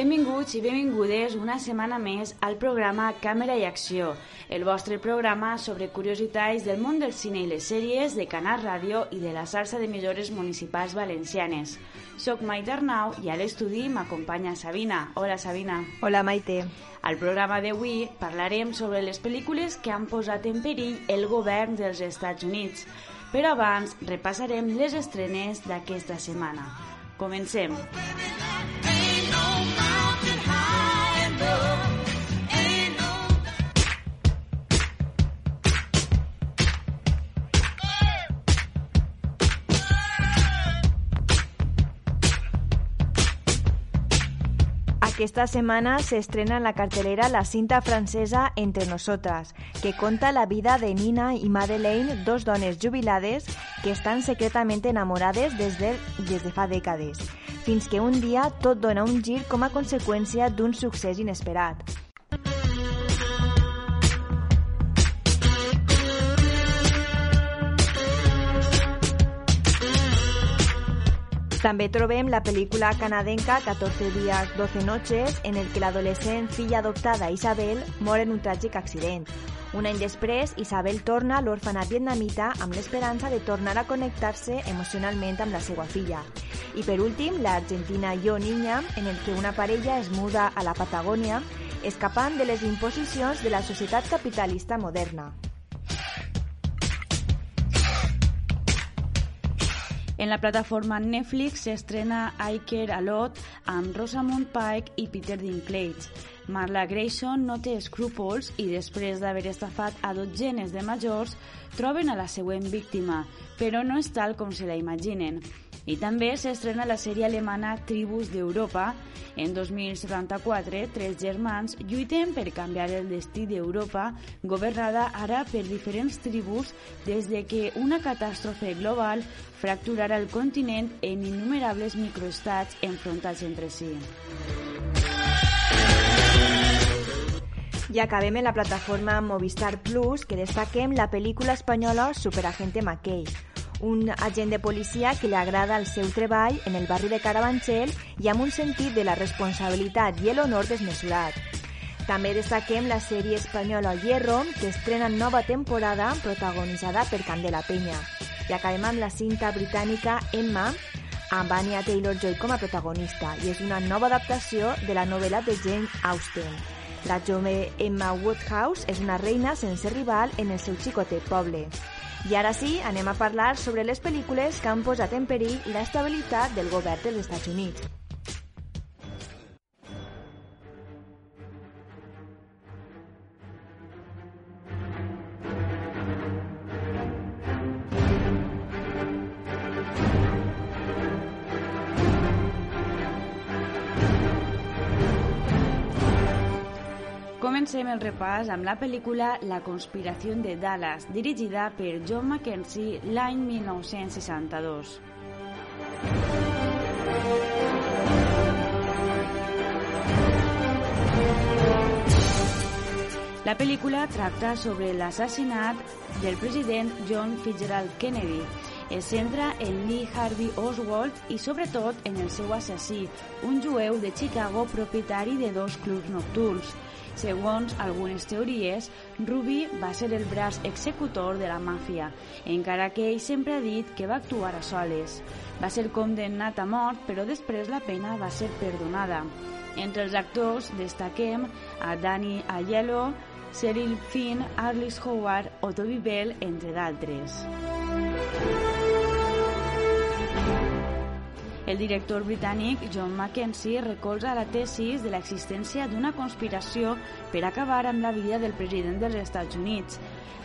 Benvinguts i benvingudes una setmana més al programa Càmera i Acció, el vostre programa sobre curiositats del món del cine i les sèries, de Canal Ràdio i de la xarxa d'emissores municipals valencianes. Soc Maite Arnau i a l'estudi m'acompanya Sabina. Hola, Sabina. Hola Maite. Al programa d'avui parlarem sobre les pel·lícules que han posat en perill el govern dels Estats Units. Però abans repassarem les estrenes d'aquesta setmana. Comencem. Mountain Esta semana se estrena en la cartelera la cinta francesa Entre Nosotras, que cuenta la vida de Nina y Madeleine, dos dones jubilades que están secretamente enamoradas desde, desde fa décades. Fins que un dia tot dona un gir com a conseqüència d'un succés inesperat. També trobem la pel·lícula canadenca 14 dies, 12 noches, en el que l'adolescent filla adoptada Isabel mor en un tràgic accident. Un any després, Isabel torna a l'orfanat vietnamita amb l'esperança de tornar a connectar-se emocionalment amb la seva filla. I per últim, l'Argentina Yo Niña, en el que una parella es muda a la Patagònia, escapant de les imposicions de la societat capitalista moderna. En la plataforma Netflix s'estrena I Care A Lot amb Rosamund Pike i Peter Dinklage. Marla Grayson no té escrúpols i després d'haver estafat a dotzenes de majors troben a la següent víctima, però no és tal com se la imaginen. I també s'estrena la sèrie alemana Tribus d'Europa. En 2074, tres germans lluiten per canviar el destí d'Europa, governada ara per diferents tribus des de que una catàstrofe global fracturarà el continent en innumerables microestats enfrontats entre si. I acabem en la plataforma Movistar Plus, que destaquem la pel·lícula espanyola Superagente McKay, un agent de policia que li agrada el seu treball en el barri de Carabanchel i amb un sentit de la responsabilitat i l'honor desmesurat. També destaquem la sèrie espanyola Hierro, que estrena nova temporada protagonitzada per Candela Peña. I acabem amb la cinta britànica Emma, amb Anya Taylor-Joy com a protagonista, i és una nova adaptació de la novel·la de Jane Austen. La jove Emma Woodhouse és una reina sense rival en el seu xicotet poble. I ara sí, anem a parlar sobre les pel·lícules que han posat en perill l'estabilitat del govern dels Estats Units. Comencem el repàs amb la pel·lícula La conspiració de Dallas, dirigida per John Mackenzie l'any 1962. La pel·lícula tracta sobre l'assassinat del president John Fitzgerald Kennedy. Es centra en Lee Harvey Oswald i sobretot en el seu assassí, un jueu de Chicago propietari de dos clubs nocturns. Segons algunes teories, Ruby va ser el braç executor de la màfia, encara que ell sempre ha dit que va actuar a soles. Va ser condemnat a mort, però després la pena va ser perdonada. Entre els actors destaquem a Danny Aiello, Cyril Finn, Arliss Howard o Toby Bell, entre d'altres. El director britànic John Mackenzie recolza la tesis de l'existència d'una conspiració per acabar amb la vida del president dels Estats Units.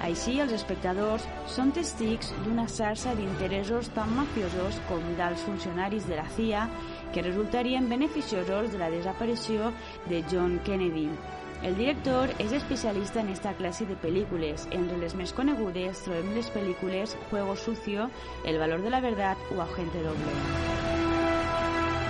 Així, els espectadors són testigs d'una xarxa d'interessos tan mafiosos com dels funcionaris de la CIA que resultarien beneficiosos de la desaparició de John Kennedy. El director és especialista en esta classe de pel·lícules. Entre les més conegudes trobem les pel·lícules Juego Sucio, El valor de la verdad o Agente Doble.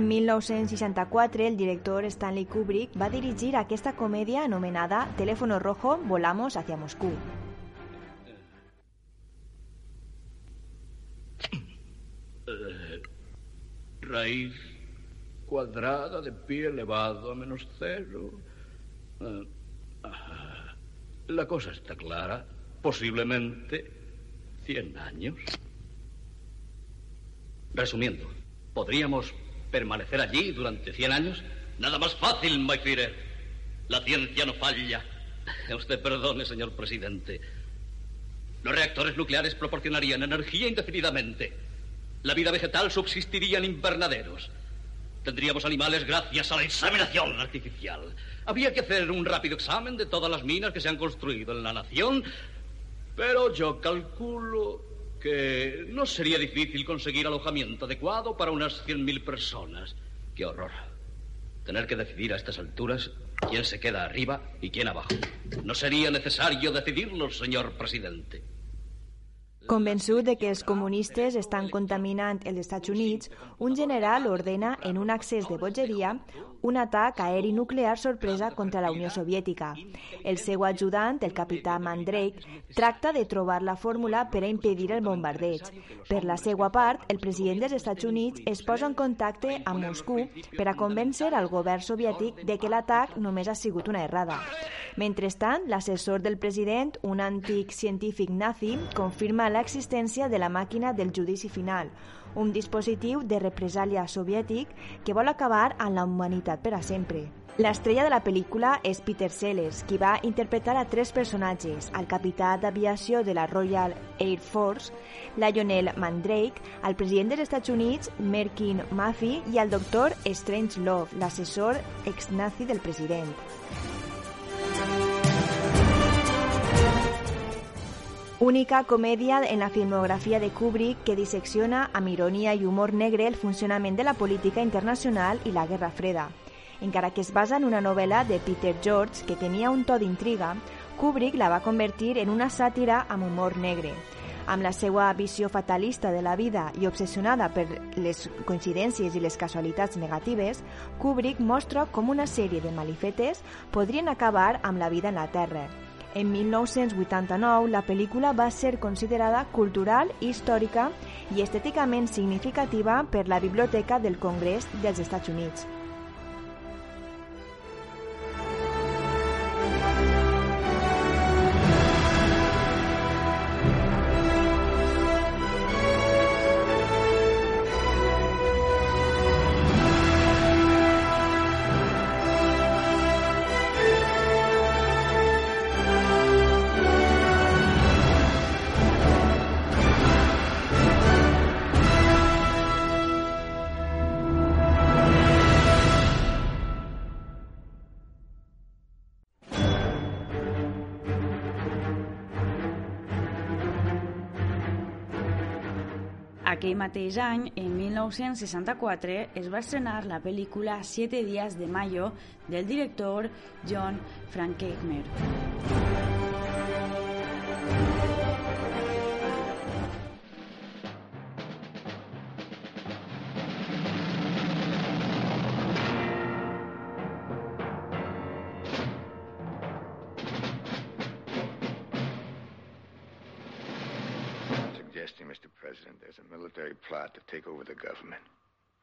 En 1964, el director Stanley Kubrick va dirigir aquesta comèdia anomenada Teléfono Rojo, Volamos hacia Moscú. Raíz cuadrada de pi elevado a menos cero. Ah, ah, La cosa está clara. Posiblemente 100 años. Resumiendo, ¿podríamos permanecer allí durante 100 años? Nada más fácil, my. La ciencia no falla. Usted perdone, señor presidente. Los reactores nucleares proporcionarían energía indefinidamente. La vida vegetal subsistiría en invernaderos. Tendríamos animales gracias a la inseminación artificial. Habría que hacer un rápido examen de todas las minas que se han construido en la nación, pero yo calculo que no sería difícil conseguir alojamiento adecuado para unas 100.000 personas. ¡Qué horror! Tener que decidir a estas alturas quién se queda arriba y quién abajo. No sería necesario decidirlo, señor presidente. Convençut de que els comunistes estan contaminant els Estats Units, un general ordena, en un accés de bogeria, un atac aeri nuclear sorpresa contra la Unió Soviètica. El seu ajudant, el capità Mandrake, tracta de trobar la fórmula per a impedir el bombardeig. Per la seva part, el president dels Estats Units es posa en contacte amb Moscou per a convèncer al govern soviètic de que l'atac només ha sigut una errada. Mentrestant, l'assessor del president, un antic científic nazi, confirma l'existència de la màquina del judici final, un dispositiu de represàlia soviètic que vol acabar amb la humanitat per a sempre. L'estrella de la pel·lícula és Peter Sellers, qui va interpretar a tres personatges, el capità d'aviació de la Royal Air Force, Lionel Mandrake, el president dels Estats Units, Merkin Maffei, i el doctor Strange Love, l'assessor ex-nazi del president. Única comèdia en la filmografia de Kubrick que dissecciona amb ironia i humor negre el funcionament de la política internacional i la Guerra Freda. Encara que es basa en una novel·la de Peter George que tenia un to d'intriga, Kubrick la va convertir en una sàtira amb humor negre. Amb la seva visió fatalista de la vida i obsessionada per les coincidències i les casualitats negatives, Kubrick mostra com una sèrie de malifetes podrien acabar amb la vida en la Terra. En 1989, la pel·lícula va ser considerada cultural, històrica i estèticament significativa per la Biblioteca del Congrés dels Estats Units. Mateix any, en 1964, es va estrenar la pel·lícula Siete días de mayo del director John Frankenheimer. Suggesting, Mr. President, there's a military plot to take over the government.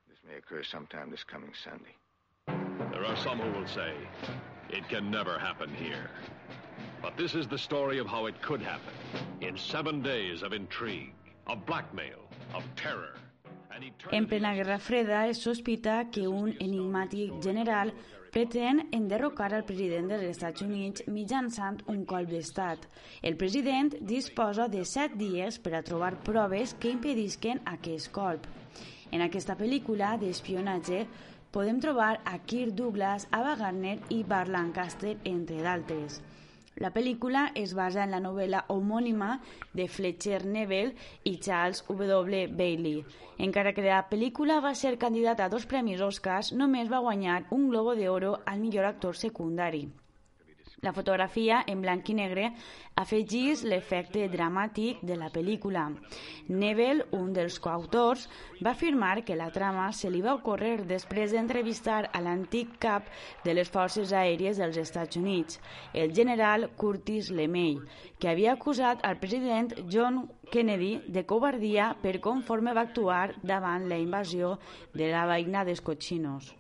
This may occur sometime this coming Sunday. There are some who will say it can never happen here. But this is the story of how it could happen. In seven days of intrigue, of blackmail, of terror. En plena Guerra Freda es sospita que un enigmàtic general pretén enderrocar al president dels Estats Units mitjançant un colp d'estat. El president disposa de set dies per a trobar proves que impedisquen aquest colp. En aquesta pel·lícula d'espionatge podem trobar a Kirk Douglas, Ava Gardner i Bart Lancaster, entre d'altres. La pel·lícula es basa en la novel·la homònima de Fletcher Neville i Charles W. Bailey. Encara que la pel·lícula va ser candidata a dos premis Oscars, només va guanyar un Globo de Oro al millor actor secundari. La fotografia, en blanc i negre, afegís l'efecte dramàtic de la pel·lícula. Neville, un dels coautors, va afirmar que la trama se li va ocórrer després d'entrevistar a l'antic cap de les forces aèries dels Estats Units, el general Curtis LeMay, que havia acusat al president John Kennedy de covardia per conforme va actuar davant la invasió de la veïna dels Cochinos.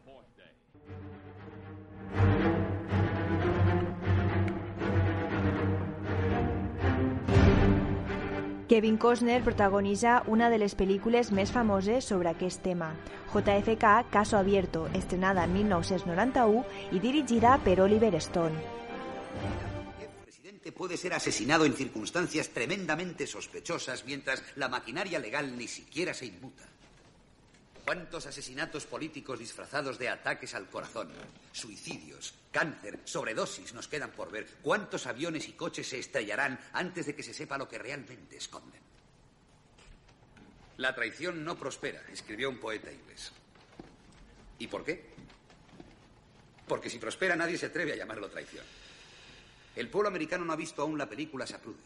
Kevin Costner protagonitza una de les pel·lícules més famoses sobre aquest tema, JFK Caso Abierto, estrenada en 1991 i dirigida per Oliver Stone. El presidente puede ser asesinado en circunstancias tremendamente sospechosas mientras la maquinaria legal ni siquiera se inmuta. ¿Cuántos asesinatos políticos disfrazados de ataques al corazón, suicidios, cáncer, sobredosis nos quedan por ver? ¿Cuántos aviones y coches se estrellarán antes de que se sepa lo que realmente esconden? La traición no prospera, escribió un poeta inglés. ¿Y por qué? Porque si prospera nadie se atreve a llamarlo traición. El pueblo americano no ha visto aún la película Sapruder.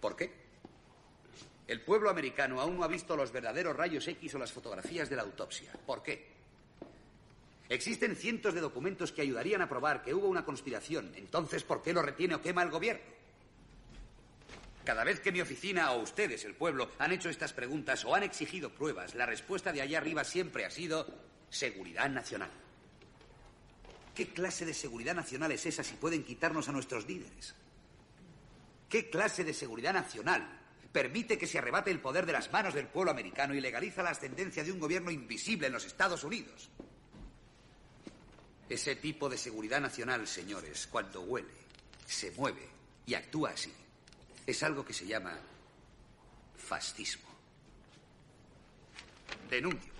¿Por qué? El pueblo americano aún no ha visto los verdaderos rayos X o las fotografías de la autopsia. ¿Por qué? Existen cientos de documentos que ayudarían a probar que hubo una conspiración. Entonces, ¿por qué lo retiene o quema el gobierno? Cada vez que mi oficina o ustedes, el pueblo, han hecho estas preguntas o han exigido pruebas, la respuesta de allá arriba siempre ha sido seguridad nacional. ¿Qué clase de seguridad nacional es esa si pueden quitarnos a nuestros líderes? ¿Qué clase de seguridad nacional permite que se arrebate el poder de las manos del pueblo americano y legaliza la ascendencia de un gobierno invisible en los Estados Unidos? Ese tipo de seguridad nacional, señores, cuando huele, se mueve y actúa así, es algo que se llama fascismo. Denuncio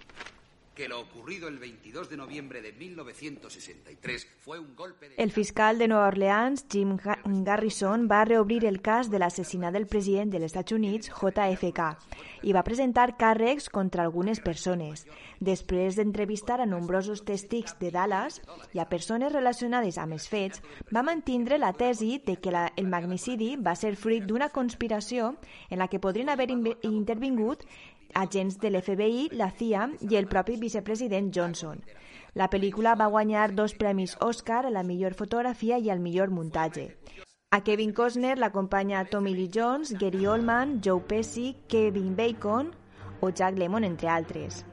que lo ocurrido el 22 de noviembre de 1963 fue un golpe de... El fiscal de Nova Orleans, Jim Ga- Garrison, va reobrir el cas de l'assassinat del president dels Estats Units, JFK, i va presentar càrrecs contra algunes persones. Després d'entrevistar a nombrosos testics de Dallas i a persones relacionades amb els fets, va mantindre la tesi de que la, el magnicidi va ser fruit d'una conspiració en la que podrien haver intervingut agents de l'FBI, la CIA i el propi vicepresident Johnson. La pel·lícula va guanyar dos premis Oscar a la millor fotografia i al millor muntatge. A Kevin Costner l'acompanya Tommy Lee Jones, Gary Oldman, Joe Pesci, Kevin Bacon o Jack Lemmon, entre altres.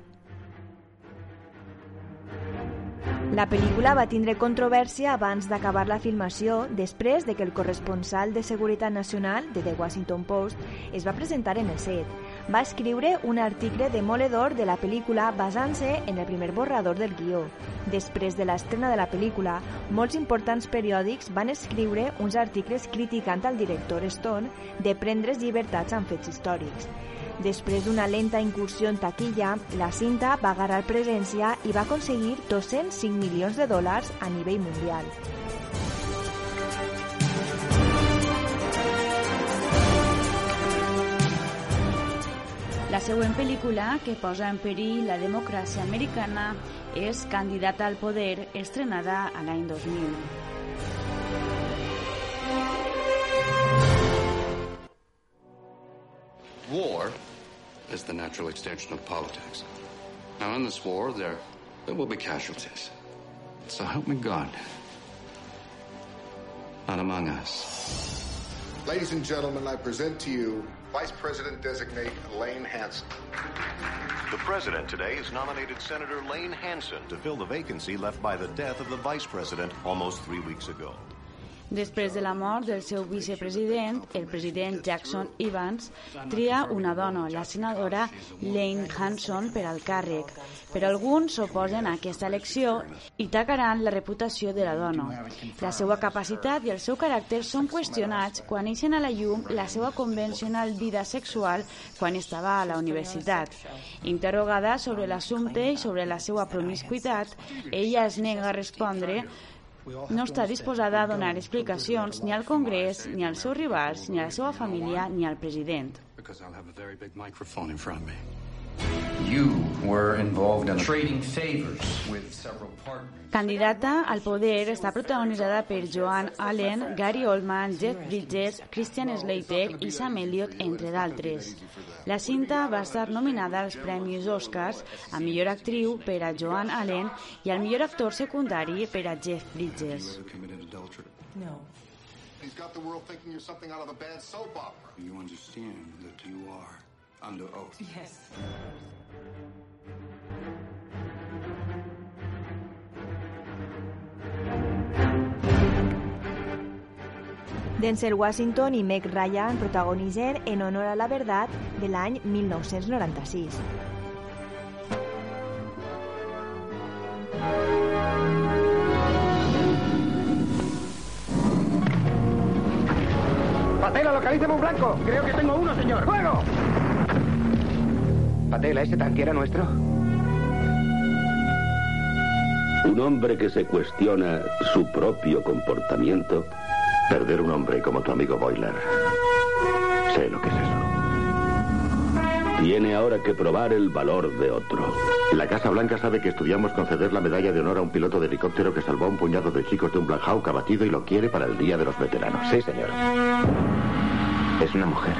La pel·lícula va tindre controvèrsia abans d'acabar la filmació, després de que el corresponsal de Seguretat Nacional de The Washington Post es va presentar en el set. Va escriure un article demoledor de la pel·lícula basant-se en el primer borrador del guió. Després de l'estrena de la pel·lícula, molts importants periòdics van escriure uns articles criticant al director Stone de prendre's llibertats amb fets històrics. Després d'una lenta incursió en taquilla, la cinta va agarrar presència i va aconseguir 205 milions de dòlars a nivell mundial. La següent pel·lícula, que posa en perill la democràcia americana, és Candidata al poder, estrenada a l'any 2000. War is the natural extension of politics. Now, in this war, there, there will be casualties. So help me God. Not among. Ladies and gentlemen, I present to you Vice President designate Lane Hansen. The president today has nominated Senator Lane Hansen to fill the vacancy left by the death of the vice president almost three weeks ago. Després de la mort del seu vicepresident, el president Jackson Evans tria una dona, la senadora Lane Hanson, per al càrrec. Però alguns s'oposen a aquesta elecció i tacaran la reputació de la dona. La seva capacitat i el seu caràcter són qüestionats quan eixen a la llum la seva convencional vida sexual quan estava a la universitat. Interrogada sobre l'assumpte i sobre la seva promiscuitat, ella es nega a respondre no està disposada a donar explicacions ni al Congrés, ni als seus rivals, ni a la seva família, ni al president. You were involved in trading favors with several partners. Candidata al poder està protagonitzada per Joan Allen, Gary Oldman, Jeff Bridges, Christian Slater i Sam Elliott, entre d'altres. La cinta va estar nominada als Premis Oscars a millor actriu per a Joan Allen i al millor actor secundari per a Jeff Bridges. No. He's got the world thinking you're something out of a bad soap opera. You understand that you are under oath. Yes. Denzel Washington i Meg Ryan protagonitzen En honor a la verdad de l'any 1996. Patela, localíceme un blanco. Creo que tengo uno, señor. ¡Fuego! Patela, ¿ese tanque era nuestro? Un hombre que se cuestiona su propio comportamiento. Perder un hombre como tu amigo Boiler. Sé lo que es eso. Tiene ahora que probar el valor de otro. La Casa Blanca sabe que estudiamos conceder la medalla de honor a un piloto de helicóptero que salvó a un puñado de chicos de un Black Hawk abatido y lo quiere para el Día de los Veteranos. Sí, señor. Es una mujer.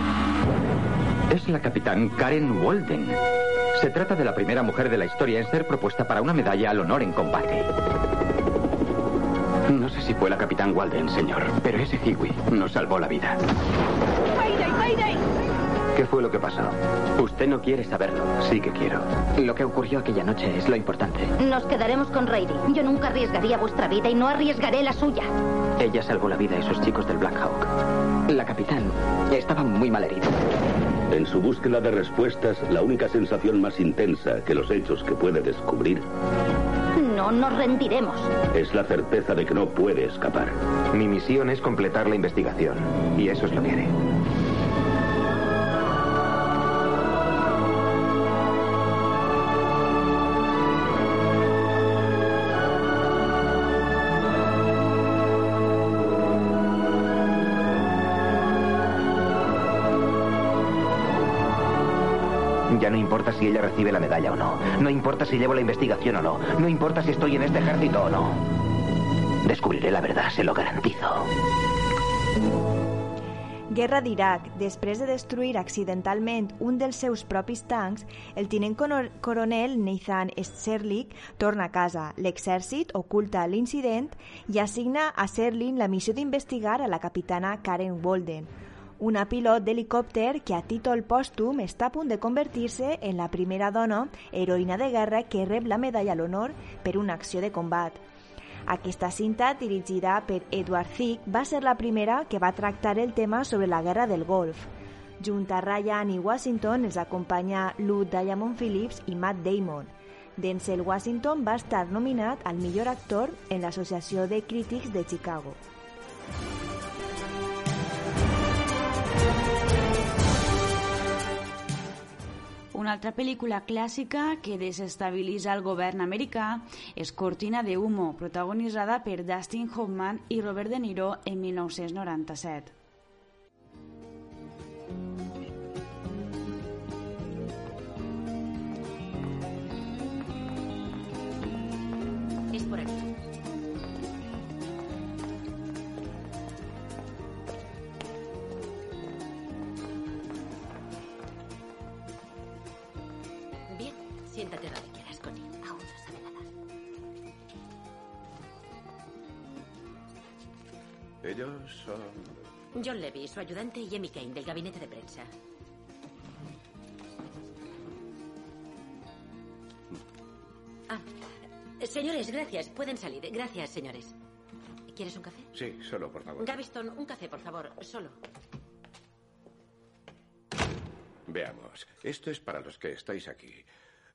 Es la capitán Karen Walden. Se trata de la primera mujer de la historia en ser propuesta para una medalla al honor en combate. No sé si fue la capitán Walden, señor, pero ese kiwi nos salvó la vida. ¡Mayday, mayday! ¿Qué fue lo que pasó? Usted no quiere saberlo. Sí que quiero. Lo que ocurrió aquella noche es lo importante. Nos quedaremos con Raidy. Yo nunca arriesgaría vuestra vida y no arriesgaré la suya. Ella salvó la vida a esos chicos del Black Hawk. La capitán estaba muy mal herida. En su búsqueda de respuestas, la única sensación más intensa que los hechos que puede descubrir No nos rendiremos. es la certeza de que no puede escapar. Mi misión es completar la investigación. Y eso es lo que haré. Importa si ella recibe la medalla o no. No importa si llevo la investigación o no. No importa si estoy en este ejército o no. Descubriré la verdad, se lo garantizo. Guerra d'Iraq. Després de destruir accidentalment un dels seus propis tancs, el tinent coronel Nathan Serlik torna a casa. L'exèrcit oculta l'incident i assigna a Serling la missió d'investigar a la capitana Karen Walden, una pilot d'helicòpter que a títol pòstum està a punt de convertir-se en la primera dona heroïna de guerra que rep la medalla a l'honor per una acció de combat. Aquesta cinta, dirigida per Edward Thicke, va ser la primera que va tractar el tema sobre la guerra del Golf. Junt a Ryan i Washington els acompanya Lou Diamond Phillips i Matt Damon. Denzel Washington va estar nominat al millor actor en l'Associació de Crítics de Chicago. Una altra pel·lícula clàssica que desestabilitza el govern americà és Cortina de Humo, protagonitzada per Dustin Hoffman i Robert De Niro en 1997. Su ayudante, y Emmy Kane, del gabinete de prensa. Ah, señores, gracias. Pueden salir. Gracias, señores. ¿Quieres un café? Sí, solo, por favor. Gaviston, un café, por favor. Solo. Veamos. Esto es para los que estáis aquí.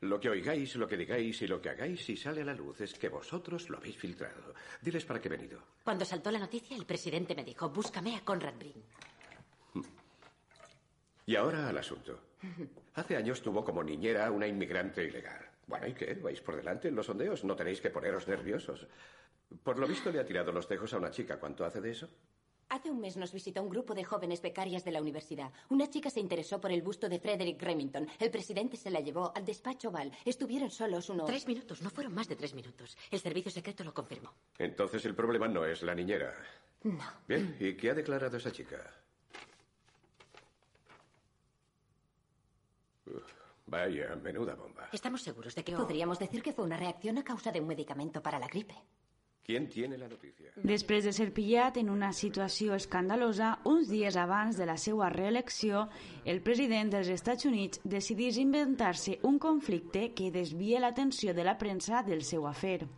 Lo que oigáis, lo que digáis y lo que hagáis si sale a la luz es que vosotros lo habéis filtrado. Diles para qué he venido. Cuando saltó la noticia, el presidente me dijo, búscame a Conrad Brink. Y ahora al asunto. Hace años tuvo como niñera a una inmigrante ilegal. Bueno, ¿y qué? ¿Vais por delante en los sondeos? No tenéis que poneros nerviosos. Por lo visto le ha tirado los tejos a una chica. ¿Cuánto hace de eso? Hace un mes nos visitó un grupo de jóvenes becarias de la universidad. Una chica se interesó por el busto de Frederick Remington. El presidente se la llevó al despacho Oval. Estuvieron solos unos... Tres minutos, no fueron más de tres minutos. El servicio secreto lo confirmó. Entonces el problema no es la niñera. No. Bien, ¿y qué ha declarado esa chica? Uf, vaya, menuda bomba. Estamos seguros de que... Podríamos decir que fue una reacción a causa de un medicamento para la gripe. Després de ser pillat en una situació escandalosa, uns dies abans de la seva reelecció, el president dels Estats Units decidís inventar-se un conflicte que desvia l'atenció de la premsa del seu afer.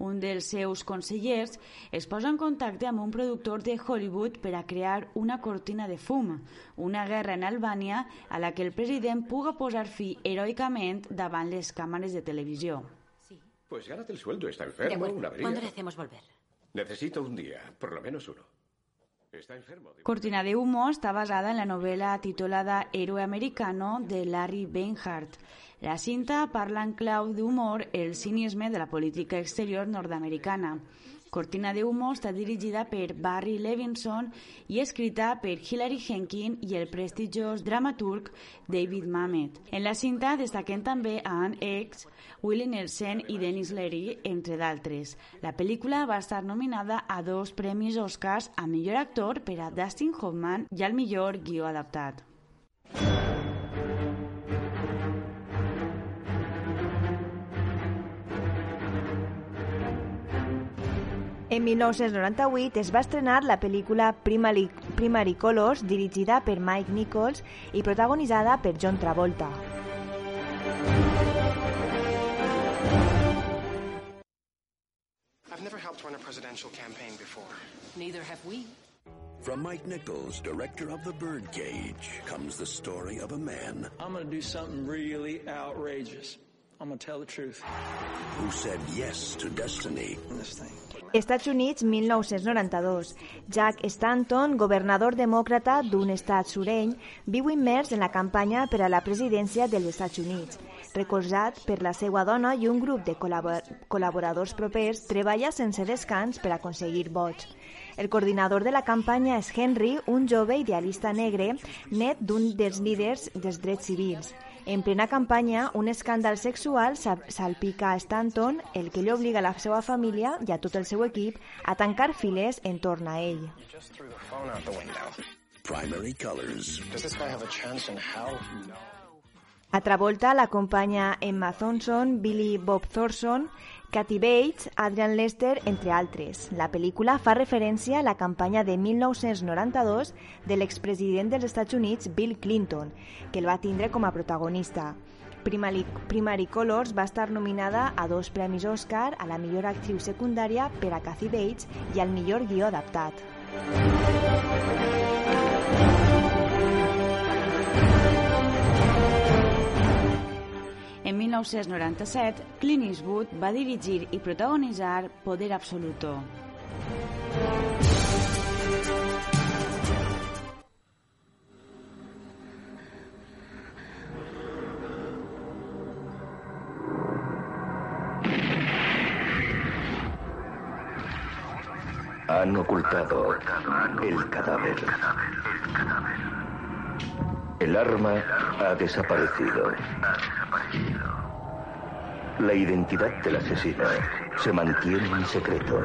Un dels seus consellers es posa en contacte amb un productor de Hollywood per a crear una cortina de fum, una guerra en Albània a la que el president puga posar fi heroicament davant les càmeres de televisió. Pues gánate el sueldo. Está enfermo, una avería. ¿Cuándo le hacemos volver? Necesito un día, por lo menos uno. Está enfermo. Cortina de humo està basada en la novel·la titulada Héroe americano de Larry Beinhardt. La cinta parla en clau d'humor el cinisme de la política exterior nord-americana. Cortina de humo està dirigida per Barry Levinson i escrita per Hilary Henkin i el prestigiós dramaturg David Mamet. En la cinta destaquen també Anne X, Willie Nelson i Dennis Leary, entre d'altres. La pel·lícula va estar nominada a dos premis Oscars a millor actor per a Dustin Hoffman i al millor guió adaptat. En 1998 es va estrenar la pel·lícula Primary, Primary Colors, dirigida per Mike Nichols i protagonitzada per John Travolta. I've never helped run a presidential campaign before. Neither have we. From Mike Nichols, director of The Birdcage, comes the story of a man I'm going to do something really outrageous. I'm going to tell the truth. who said yes to destiny. Estats Units, 1992. Jack Stanton, governador demòcrata d'un estat sureny, viu immers en la campanya per a la presidència dels Estats Units. Recolzat per la seva dona i un grup de col·labor col·laboradors propers, treballa sense descans per aconseguir vots. El coordinador de la campanya és Henry, un jove idealista negre, net d'un dels líders dels drets civils. En plena campanya, un escàndal sexual sa- salpica a Stanton, el que li obliga a la seva família i a tot el seu equip a tancar files entorn a ell. Just threw the phone out the window. Primary colors. Does this guy have a chance in hell? No. A Travolta l'acompanya Emma Thompson, Billy Bob Thornton, Kathy Bates, Adrian Lester, entre altres. La pel·lícula fa referència a la campanya de 1992 de l'expresident dels Estats Units, Bill Clinton, que el va tindre com a protagonista. Primary, Primary Colors va estar nominada a dos premis Oscar a la millor actriu secundària per a Kathy Bates i al millor guió adaptat. 1997, Clint Eastwood va dirigir i protagonitzar Poder Absoluto. Han ocultado el cadáver. El arma ha desaparecido. La identidad del asesino se mantiene en secreto.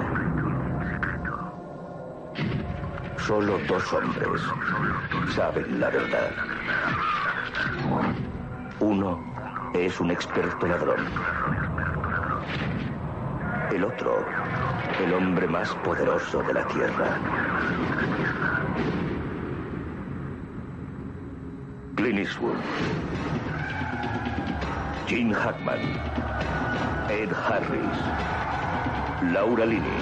Solo dos hombres saben la verdad. Uno es un experto ladrón. El otro el hombre más poderoso de la Tierra. Clint Eastwood, Gene Hackman, Ed Harris, Laura Linney,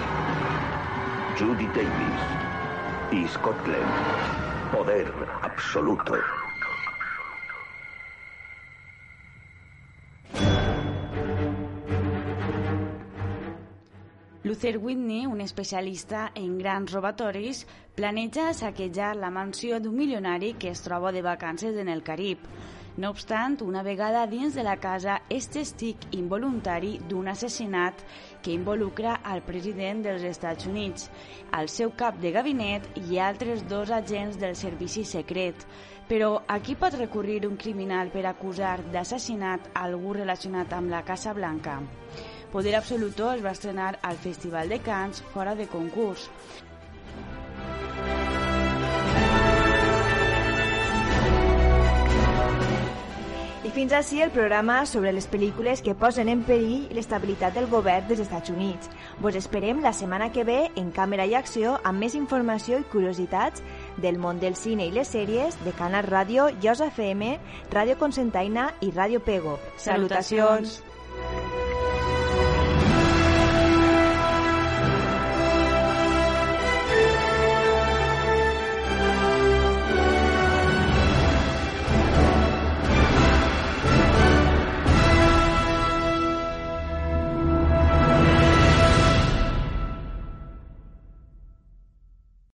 Judy Davis y Scott Glenn. Poder absoluto. Luther Whitney, un especialista en grans robatoris, planeja saquejar la mansió d'un milionari que es troba de vacances en el Carib. No obstant, una vegada dins de la casa és testic involuntari d'un assassinat que involucra al president dels Estats Units, al seu cap de gabinet i altres dos agents del servici secret. Però a qui pot recurrir un criminal per acusar d'assassinat algú relacionat amb la Casa Blanca? Poder Absoluto es va estrenar al Festival de Cannes fora de concurs. I fins així el programa sobre les pel·lícules que posen en perill l'estabilitat del govern dels Estats Units. Vos esperem la setmana que ve en Càmera i Acció amb més informació i curiositats del món del cine i les sèries de Canal Ràdio, Josa FM, Ràdio Consentaina i Ràdio Pego. Salutacions! Salutacions.